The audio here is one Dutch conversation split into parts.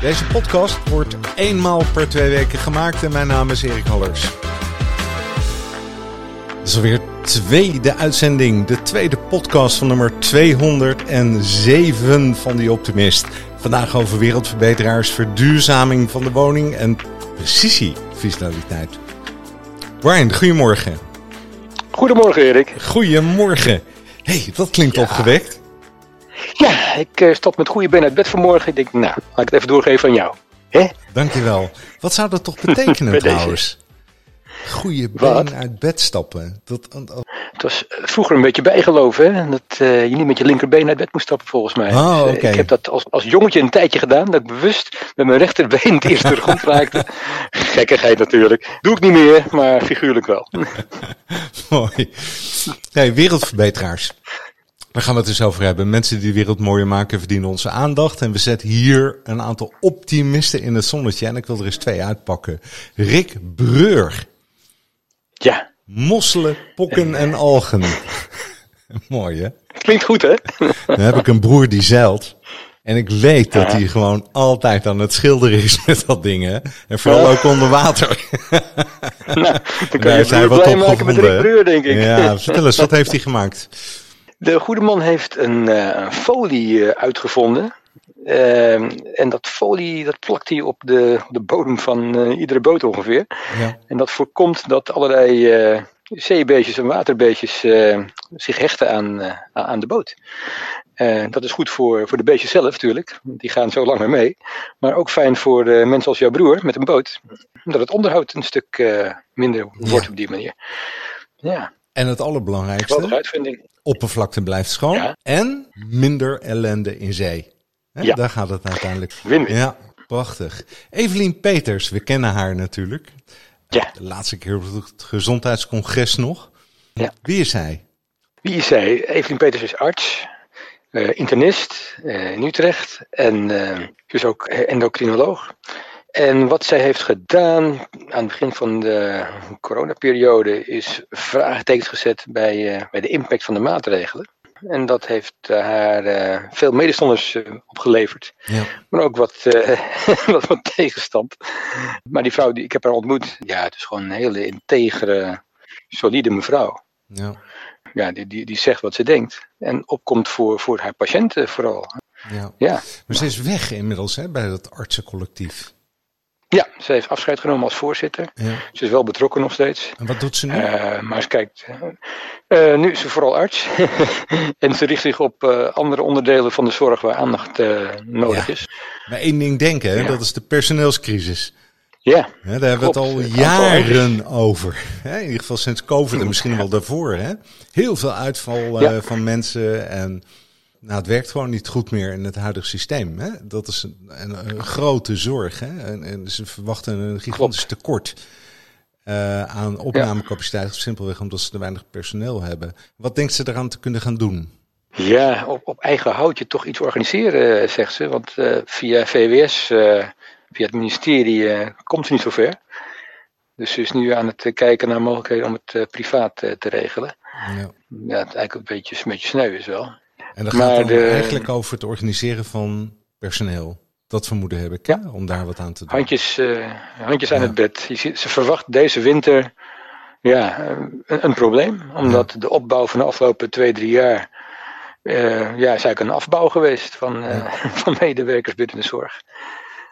Deze podcast wordt eenmaal per twee weken gemaakt en mijn naam is Erik Hallers. Het is alweer tweede uitzending, de tweede podcast van nummer 207 van The Optimist. Vandaag over wereldverbeteraars, verduurzaming van de woning en precisievisualiteit. Brian, goedemorgen. Goedemorgen Erik. Goedemorgen. hey, dat klinkt opgewekt. Ik uh, stap met goede been uit bed vanmorgen. Ik denk, nou, laat ik het even doorgeven aan jou. Hè? Dankjewel. Wat zou dat toch betekenen trouwens? Goede been uit bed stappen. Dat, Het was vroeger een beetje bijgeloof, hè? Dat uh, je niet met je linkerbeen uit bed moest stappen, volgens mij. Oh, dus, uh, ik heb dat als, als jongetje een tijdje gedaan, dat ik bewust met mijn rechterbeen het eerst door de grond raakte. Gekkigheid natuurlijk. Doe ik niet meer, maar figuurlijk wel. Mooi. Hey, wereldverbeteraars. Daar gaan we het dus over hebben. Mensen die de wereld mooier maken verdienen onze aandacht. En we zetten hier een aantal optimisten in het zonnetje. En ik wil er eens twee uitpakken. Rick Breur. Ja. Mosselen, pokken en algen. Mooi hè? Klinkt goed hè? Dan heb ik een broer die zeilt. En ik weet dat hij gewoon altijd aan het schilderen is met dat ding. Hè? En vooral ja. ook onder water. nou, dan kan je hij wat blij maken met Rick Breur denk ik. Ja, vertel eens, wat heeft hij gemaakt? De goede man heeft een, uh, een folie uh, uitgevonden. Uh, en dat folie dat plakt hij op de, de bodem van uh, iedere boot ongeveer. Ja. En dat voorkomt dat allerlei zeebeestjes en waterbeestjes zich hechten aan, aan de boot. dat is goed voor, voor de beestjes zelf natuurlijk, die gaan zo lang mee mee. Maar ook fijn voor mensen als jouw broer met een boot, omdat het onderhoud een stuk minder wordt Ja. op die manier. Ja, En het allerbelangrijkste, geweldige uitvinding. Oppervlakte blijft schoon. Ja. En minder ellende in zee. Ja. Daar gaat het uiteindelijk. Ja, prachtig. Evelien Peters, we kennen haar natuurlijk. Ja. De laatste keer op het gezondheidscongres nog. Ja. Wie is zij? Wie is zij? Evelien Peters is arts, eh, internist eh, in Utrecht en ze is ook endocrinoloog. En wat zij heeft gedaan aan het begin van de coronaperiode is vraagtekens gezet bij, eh, bij de impact van de maatregelen. En dat heeft eh, haar eh, veel medestanders opgeleverd. Ja. Maar ook wat, wat, wat tegenstand. Maar die vrouw, die, ik heb haar ontmoet. Ja, het is gewoon een hele integere, solide mevrouw Ja. ja, die, die, die zegt wat ze denkt. En opkomt voor, voor haar patiënten vooral. ja. Ja. Maar ze is weg inmiddels hè, bij dat artsencollectief. Ja, ze heeft afscheid genomen als voorzitter. Ja. Ze is wel betrokken nog steeds. En wat doet ze nu? Eh, maar ze kijkt. eh, eh, nu is ze vooral arts. en ze richt zich op andere onderdelen van de zorg waar aandacht nodig Ja. is. Maar één ding denken, hè, Ja. dat is de personeelscrisis. Ja, daar hebben we het al jaren over. Hè, in ieder geval sinds COVID en misschien wel daarvoor. Hè. Heel veel uitval van mensen. En nou, het werkt gewoon niet goed meer in het huidige systeem. Hè. Dat is een, een, een grote zorg. Hè. En, en ze verwachten een gigantisch tekort eh, aan opnamecapaciteit. Simpelweg omdat ze te weinig personeel hebben. Wat denkt ze eraan te kunnen gaan doen? ja op, op eigen houtje toch iets organiseren, eh, zegt ze. Want eh, via VWS, via het ministerie, komt ze niet zo ver. Dus ze is nu aan het kijken naar mogelijkheden om het privaat te regelen. Ja. Ja, het eigenlijk een beetje, een beetje sneu is wel. En dat gaat dan de- eigenlijk over het organiseren van personeel. Dat vermoeden heb ik, hè, om daar wat aan te doen. Handjes, eh, handjes aan Ja. het bed. Je ziet, ze verwacht deze winter ja, een, een probleem. Omdat de opbouw van de afgelopen twee, drie jaar. eh, ja, is eigenlijk een afbouw geweest van, eh, van medewerkers binnen de zorg.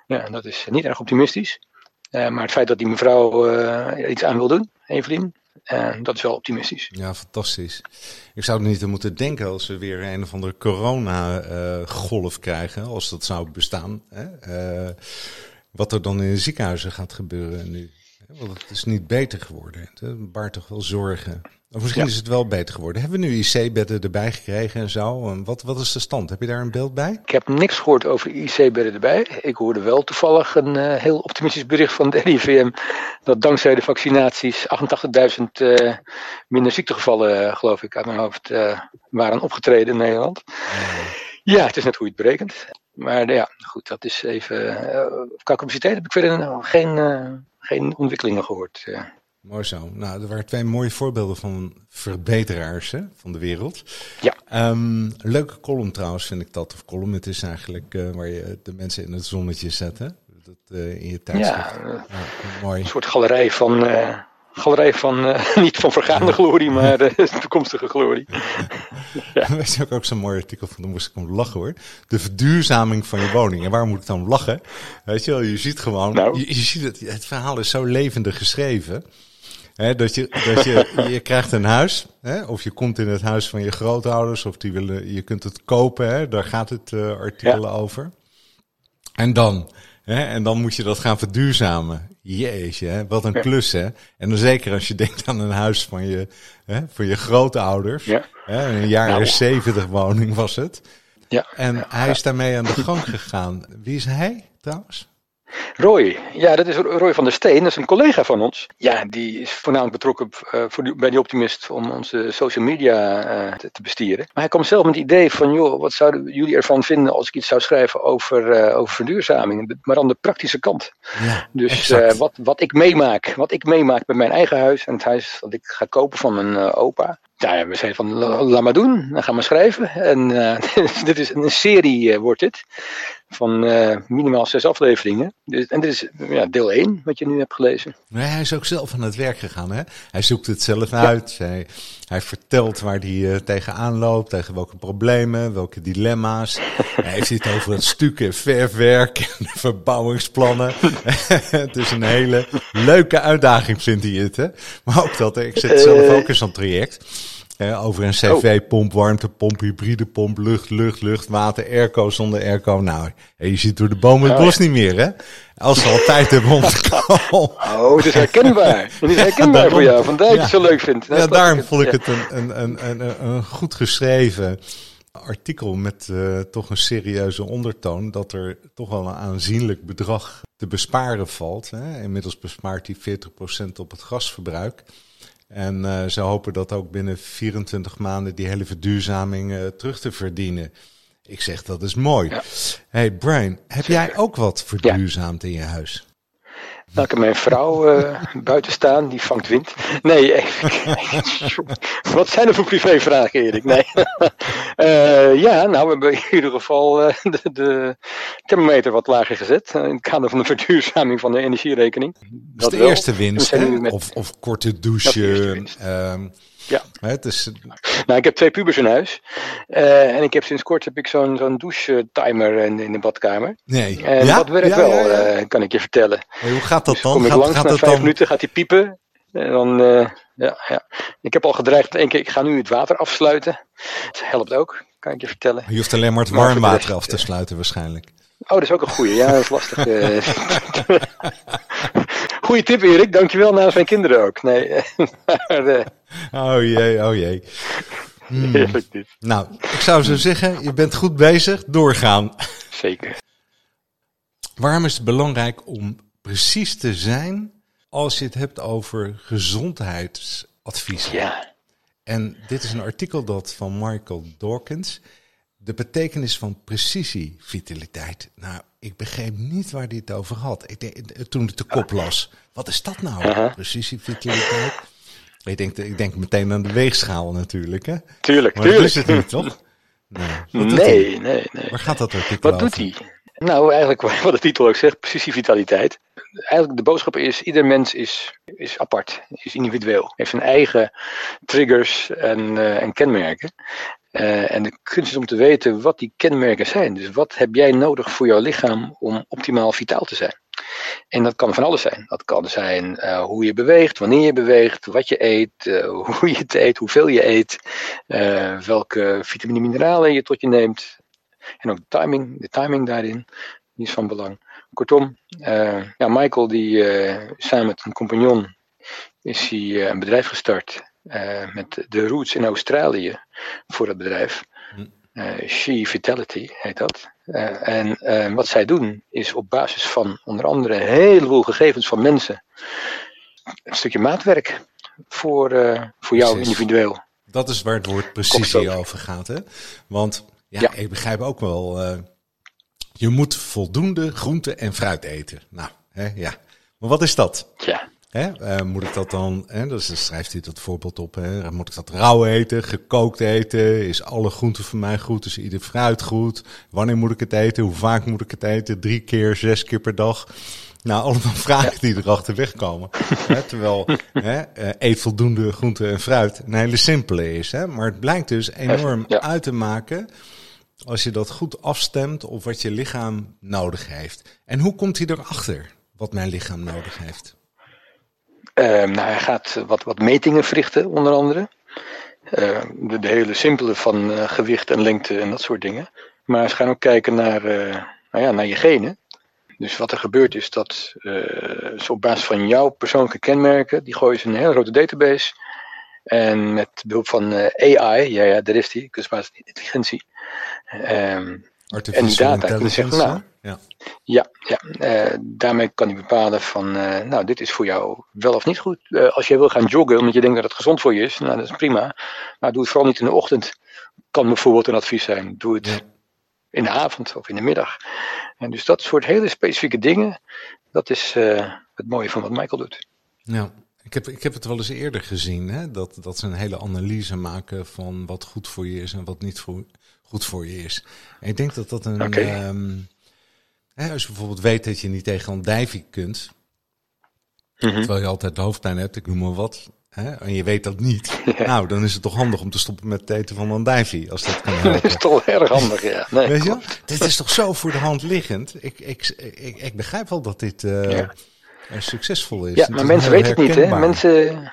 Ja, dat is niet erg optimistisch. Maar het feit dat die mevrouw iets aan wil doen, Evelien, eh, dat is wel optimistisch. Ja, fantastisch. Ik zou er niet aan moeten denken als we weer een of andere corona-golf krijgen, als dat zou bestaan. Hè? Eh, wat er dan in de ziekenhuizen gaat gebeuren nu. Want het is niet beter geworden. Het baart toch wel zorgen. Of misschien is het wel beter geworden. Hebben we nu IC-bedden erbij gekregen en zo? Wat, wat is de stand? Heb je daar een beeld bij? Ik heb niks gehoord over IC-bedden erbij. Ik hoorde wel toevallig een uh, heel optimistisch bericht van de RIVM. Dat dankzij de vaccinaties 88.000 uh, minder ziektegevallen, geloof ik, uit mijn hoofd, uh, waren opgetreden in Nederland. Ja, het is net hoe je het berekent. Maar ja, goed, dat is even. qua capaciteit heb ik verder geen, geen ontwikkelingen gehoord. Mooi zo. Nou, er waren twee mooie voorbeelden van verbeteraars hè, van de wereld. Ja. Um, leuke column trouwens vind ik dat. Of column, het is eigenlijk uh, waar je de mensen in het zonnetje zet. Hè? Dat, uh, in je tijdschrift. Ja, ja, mooi. Een soort galerij van... Uh, galerij van, uh, niet van vergaande glorie, maar uh, toekomstige glorie. ja. Dat is ook, ook zo'n mooi artikel van, daar moest ik om lachen hoor. De verduurzaming van je woning. En waar moet ik dan lachen? Weet je wel, je ziet gewoon, nou. je, je ziet het, het verhaal is zo levendig geschreven dat je, dat je, je krijgt een huis, of je komt in het huis van je grootouders, of die willen, je kunt het kopen, daar gaat het uh, artikel over. En dan, en dan moet je dat gaan verduurzamen. Jeetje, wat een klus hè. En dan zeker als je denkt aan een huis van je, van je grootouders. Ja. een jaar nou. 70 woning was het. Ja. En hij is daarmee aan de gang gegaan. Wie is hij trouwens? Roy, ja, dat is Roy van der Steen, dat is een collega van ons. Ja, die is voornamelijk betrokken uh, voor die, bij die Optimist om onze social media uh, te, te, bestieren. Maar hij kwam zelf met het idee van, joh, wat zouden jullie ervan vinden als ik iets zou schrijven over, uh, over verduurzaming, maar aan de praktische kant. Ja, dus wat, wat ik meemaak, wat ik meemaak bij mijn eigen huis en het huis dat ik ga kopen van mijn opa. Ja, we zeiden van, laat maar doen, dan gaan we schrijven. En dit is een serie, wordt dit van uh, minimaal zes afleveringen. Dus, en dit is ja, deel 1, wat je nu hebt gelezen. Nee, hij is ook zelf aan het werk gegaan. Hè? Hij zoekt het zelf uit. Hij, hij, vertelt waar hij uh, tegenaan loopt, tegen welke problemen, welke dilemma's. hij heeft het over het stukken, verfwerk en verbouwingsplannen. het is een hele leuke uitdaging, vindt hij het. Hè? Maar ook dat, ik zit zelf ook in zo'n traject over een cv-pomp, warmtepomp, hybride pomp, lucht, lucht, lucht, water, airco zonder airco. Nou, je ziet door de bomen het bos niet meer, hè? Als ze al tijd hebben om te komen. Oh, het is herkenbaar. Het is herkenbaar voor jou, vandaar dat je het zo leuk vindt. Ja, daarom vond ik het een, een, een, een, een goed geschreven artikel met uh, toch een serieuze ondertoon. Dat er toch wel een aanzienlijk bedrag te besparen valt. Hè? Inmiddels bespaart hij 40% op het gasverbruik. En uh, ze hopen dat ook binnen 24 maanden die hele verduurzaming uh, terug te verdienen. Ik zeg dat is mooi. Ja. Hey Brian, heb jij ook wat verduurzaamd in je huis? Nou, ik mijn vrouw uh, buiten staan, die vangt wind. Nee, wat zijn er voor privévragen, Erik? Nee. uh, ja, nou, we hebben in ieder geval uh, de, de, thermometer wat lager gezet. in het kader van de verduurzaming van de energierekening. Dat is de wel. eerste winst, of, of korte douche. Ja. Het is... Nou, ik heb twee pubers in huis. Uh, en ik heb sinds kort heb ik zo'n zo'n douche-timer in, in de badkamer. Nee. En ja? dat werkt ja, wel, ja, uh, kan ik je vertellen. Hey, hoe gaat dat dus dan? kom ik gaat, langs, gaat na vijf dan... minuten gaat hij piepen. En dan, uh, ja, ja. Ik heb al gedreigd één keer, ik ga nu het water afsluiten. Dat helpt ook, kan ik je vertellen. Je hoeft alleen maar het warm water af te sluiten waarschijnlijk. Oh, dat is ook een goeie. Ja, dat is lastig. Goeie tip, Erik. Dankjewel namens mijn kinderen ook. Nee, maar, uh... Oh jee, oh jee. Hmm. Heerlijk dit. Nou, ik zou zo zeggen, je bent goed bezig. Doorgaan. Zeker. Waarom is het belangrijk om precies te zijn als je het hebt over gezondheidsadviezen? Ja. En dit is een artikel dat van Michael Dawkins. De betekenis van precisievitaliteit. Nou, ik begreep niet waar het over had. Ik denk, toen ik de kop las. Wat is dat nou? Aha. Precisievitaliteit? Ik denk, ik denk meteen aan de weegschaal natuurlijk. Hè? Tuurlijk, Maar tuurlijk. dat is het niet, toch? Nee. Nee, nee, nee. Waar gaat dat artikel Wat over? doet hij? Nou, eigenlijk wat de titel ook zegt, precisievitaliteit. Eigenlijk de boodschap is, ieder mens is, is apart, is individueel. Heeft zijn eigen triggers en, eh, en kenmerken. Eh, en de kunst is om te weten wat die kenmerken zijn. Dus wat heb jij nodig voor jouw lichaam om optimaal vitaal te zijn? En dat kan van alles zijn. Dat kan zijn eh, hoe je beweegt, wanneer je beweegt, wat je eet, eh, hoe je het eet, hoeveel je eet, welke vitamine en mineralen je tot je neemt. En ook de timing, de timing daarin, is van belang. Kortom, ja, Michael die samen met een compagnon is hij een bedrijf gestart met de roots in Australië voor het bedrijf. Hm. She Vitality heet dat. en wat zij doen is op basis van onder andere een heleboel gegevens van mensen een stukje maatwerk voor, voor jou individueel. Dat is waar het woord precisie over gaat. Hè? Want ja, ik begrijp ook wel, uh, je moet voldoende groente en fruit eten. Nou, hè, ja. Maar wat is dat? Ja. Hè? Uh, moet ik dat dan, hè, dus schrijft hij dat voorbeeld op, hè? moet ik dat rauw eten, gekookt eten? Is alle groente voor mij goed? Is ieder fruit goed? Wanneer moet ik het eten? Hoe vaak moet ik het eten? Drie keer, zes keer per dag? Nou, allemaal vragen die erachter wegkomen. terwijl hè, eh, eet voldoende groente en fruit een hele simpele is. Hè? Maar het blijkt dus enorm uit te maken als je dat goed afstemt op wat je lichaam nodig heeft. En hoe komt hij erachter wat mijn lichaam nodig heeft? Uh, nou, hij gaat wat, wat metingen verrichten, onder andere. Uh, de, de, hele simpele van uh, gewicht en lengte en dat soort dingen. Maar ze gaan ook kijken naar, nou ja, naar je genen. Dus wat er gebeurt is dat uh, op basis van jouw persoonlijke kenmerken, die gooien ze in een hele grote database. En met behulp van AI, ja, ja, daar is die, kunstmatige intelligentie. Um, en die data kunnen zeggen, nou, ja, ja, ja uh, daarmee kan hij bepalen van, nou, dit is voor jou wel of niet goed. als je wil gaan joggen, omdat je denkt dat het gezond voor je is, nou, dat is prima. Maar doe het vooral niet in de ochtend. Kan bijvoorbeeld een advies zijn. Doe het in de avond of in de middag. En dus dat soort hele specifieke dingen, dat is het mooie van wat Michael doet. Ja, ik heb, ik heb het wel eens eerder gezien, hè? Dat, dat ze een hele analyse maken van wat goed voor je is en wat niet voor, goed voor je is. En ik denk dat dat een. Okay. Um, hè, als je bijvoorbeeld weet dat je niet tegen een dijvie kunt, mm -hmm. terwijl je altijd hoofdpijn hebt, ik noem maar wat, en je weet dat niet. Nou, dan is het toch handig om te stoppen met het eten van een als dat kan helpen. dat is toch erg handig, ja. Nee, weet je Dit is toch zo voor de hand liggend. Ik, ik, ik, ik begrijp wel dat dit uh, succesvol is. Ja, maar mensen weten het niet, hè. Mensen,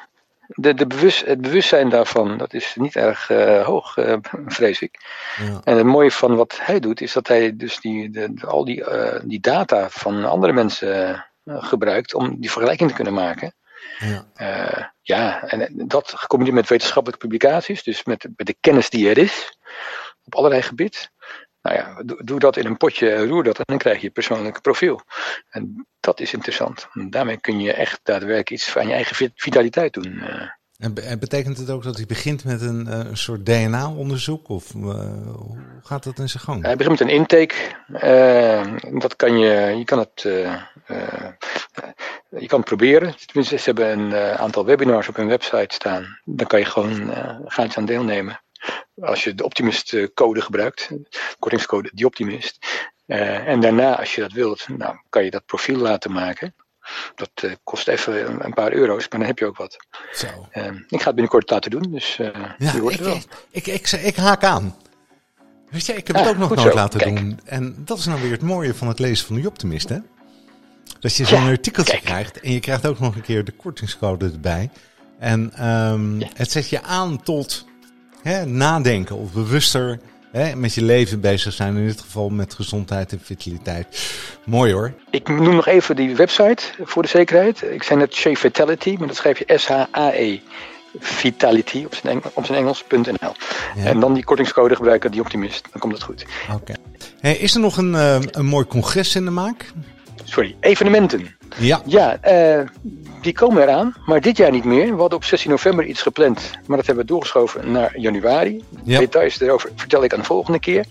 de, de bewust, het bewustzijn daarvan, dat is niet erg uh, hoog, uh, vrees ik. Ja. En het mooie van wat hij doet, is dat hij dus die, de, de, al die, die data van andere mensen gebruikt om die vergelijking te kunnen maken. Ja. Ja, en dat gecombineerd met wetenschappelijke publicaties, dus met, met de kennis die er is, op allerlei gebied. Nou ja, doe, doe, dat in een potje, roer dat en dan krijg je je persoonlijke profiel. En dat is interessant. Daarmee kun je echt daadwerkelijk iets aan je eigen vitaliteit doen. Uh. En betekent het ook dat hij begint met een, uh, een soort DNA-onderzoek? Of uh, hoe gaat dat in zijn gang? Hij begint met een intake. Uh, dat kan je, je kan het je kan het proberen. Tenminste, ze hebben een aantal webinars op hun website staan. Dan kan je gewoon uh, gratis aan deelnemen. Als je de Optimist-code gebruikt, kortingscode die Optimist. Uh, en daarna, als je dat wilt, nou, kan je dat profiel laten maken. Dat kost even een paar euro's, maar dan heb je ook wat. Zo. ik ga het binnenkort laten doen, dus ja, ik, wel. Ik, ik, ik, haak aan. Weet je, ik heb het ook nog nooit laten Kijk. doen. En dat is nou weer het mooie van het lezen van de Optimist, hè? Dat je zo'n artikeltje krijgt en je krijgt ook nog een keer de kortingscode erbij. En um, ja. het zet je aan tot hè, nadenken of bewuster hè, met je leven bezig zijn. In dit geval met gezondheid en vitaliteit. Mooi hoor. Ik noem nog even die website voor de zekerheid. Ik zei net Shea Vitality, maar dat schrijf je S-H-A-E. Vitality op zijn, Engels, op zijn Engels.nl. Ja. En dan die kortingscode gebruiken, die optimist. Dan komt het goed. Oké. Hey, is er nog een, uh, een mooi congres in de maak? Sorry, evenementen. Ja. Ja, uh, die komen eraan, maar dit jaar niet meer. We hadden op 16 november iets gepland, maar dat hebben we doorgeschoven naar januari. Ja. Details erover vertel ik aan de volgende keer.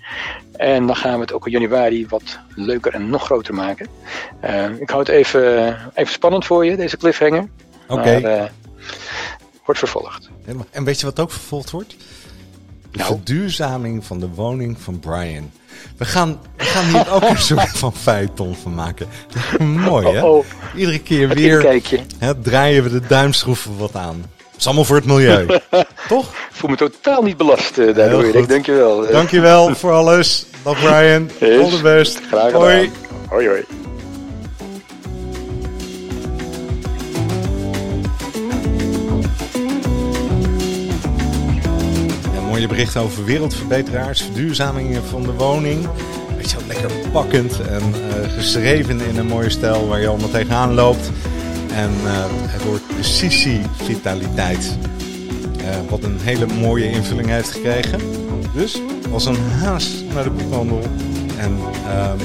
En dan gaan we het ook in januari wat leuker en nog groter maken. Uh, ik hou het even, even spannend voor je, deze cliffhanger. Oké. Okay. Uh, wordt vervolgd. En weet je wat ook vervolgd wordt? De nou. verduurzaming van de woning van Brian. We gaan, we gaan hier ook een soort van feiton van maken. Mooi hè? Oh, oh. Iedere keer weer hè, draaien we de duimschroeven wat aan. Dat is allemaal voor het milieu. Toch? Ik voel me totaal niet belast uh, daardoor. Ik dankjewel. Dankjewel voor alles. Dag Brian. All the best. Graag gedaan. Hoi. Hoi hoi. Mooie berichten over wereldverbeteraars, verduurzamingen van de woning. weet je, lekker pakkend en eh, geschreven in een mooie stijl waar je allemaal tegenaan loopt. En eh, het woord Sisi Vitaliteit. eh, wat een hele mooie invulling heeft gekregen. Dus als een haas naar de boekhandel en ehm,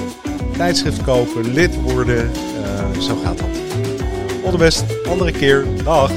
tijdschrift kopen, lid worden, zo gaat dat. All the best, andere keer. Dag!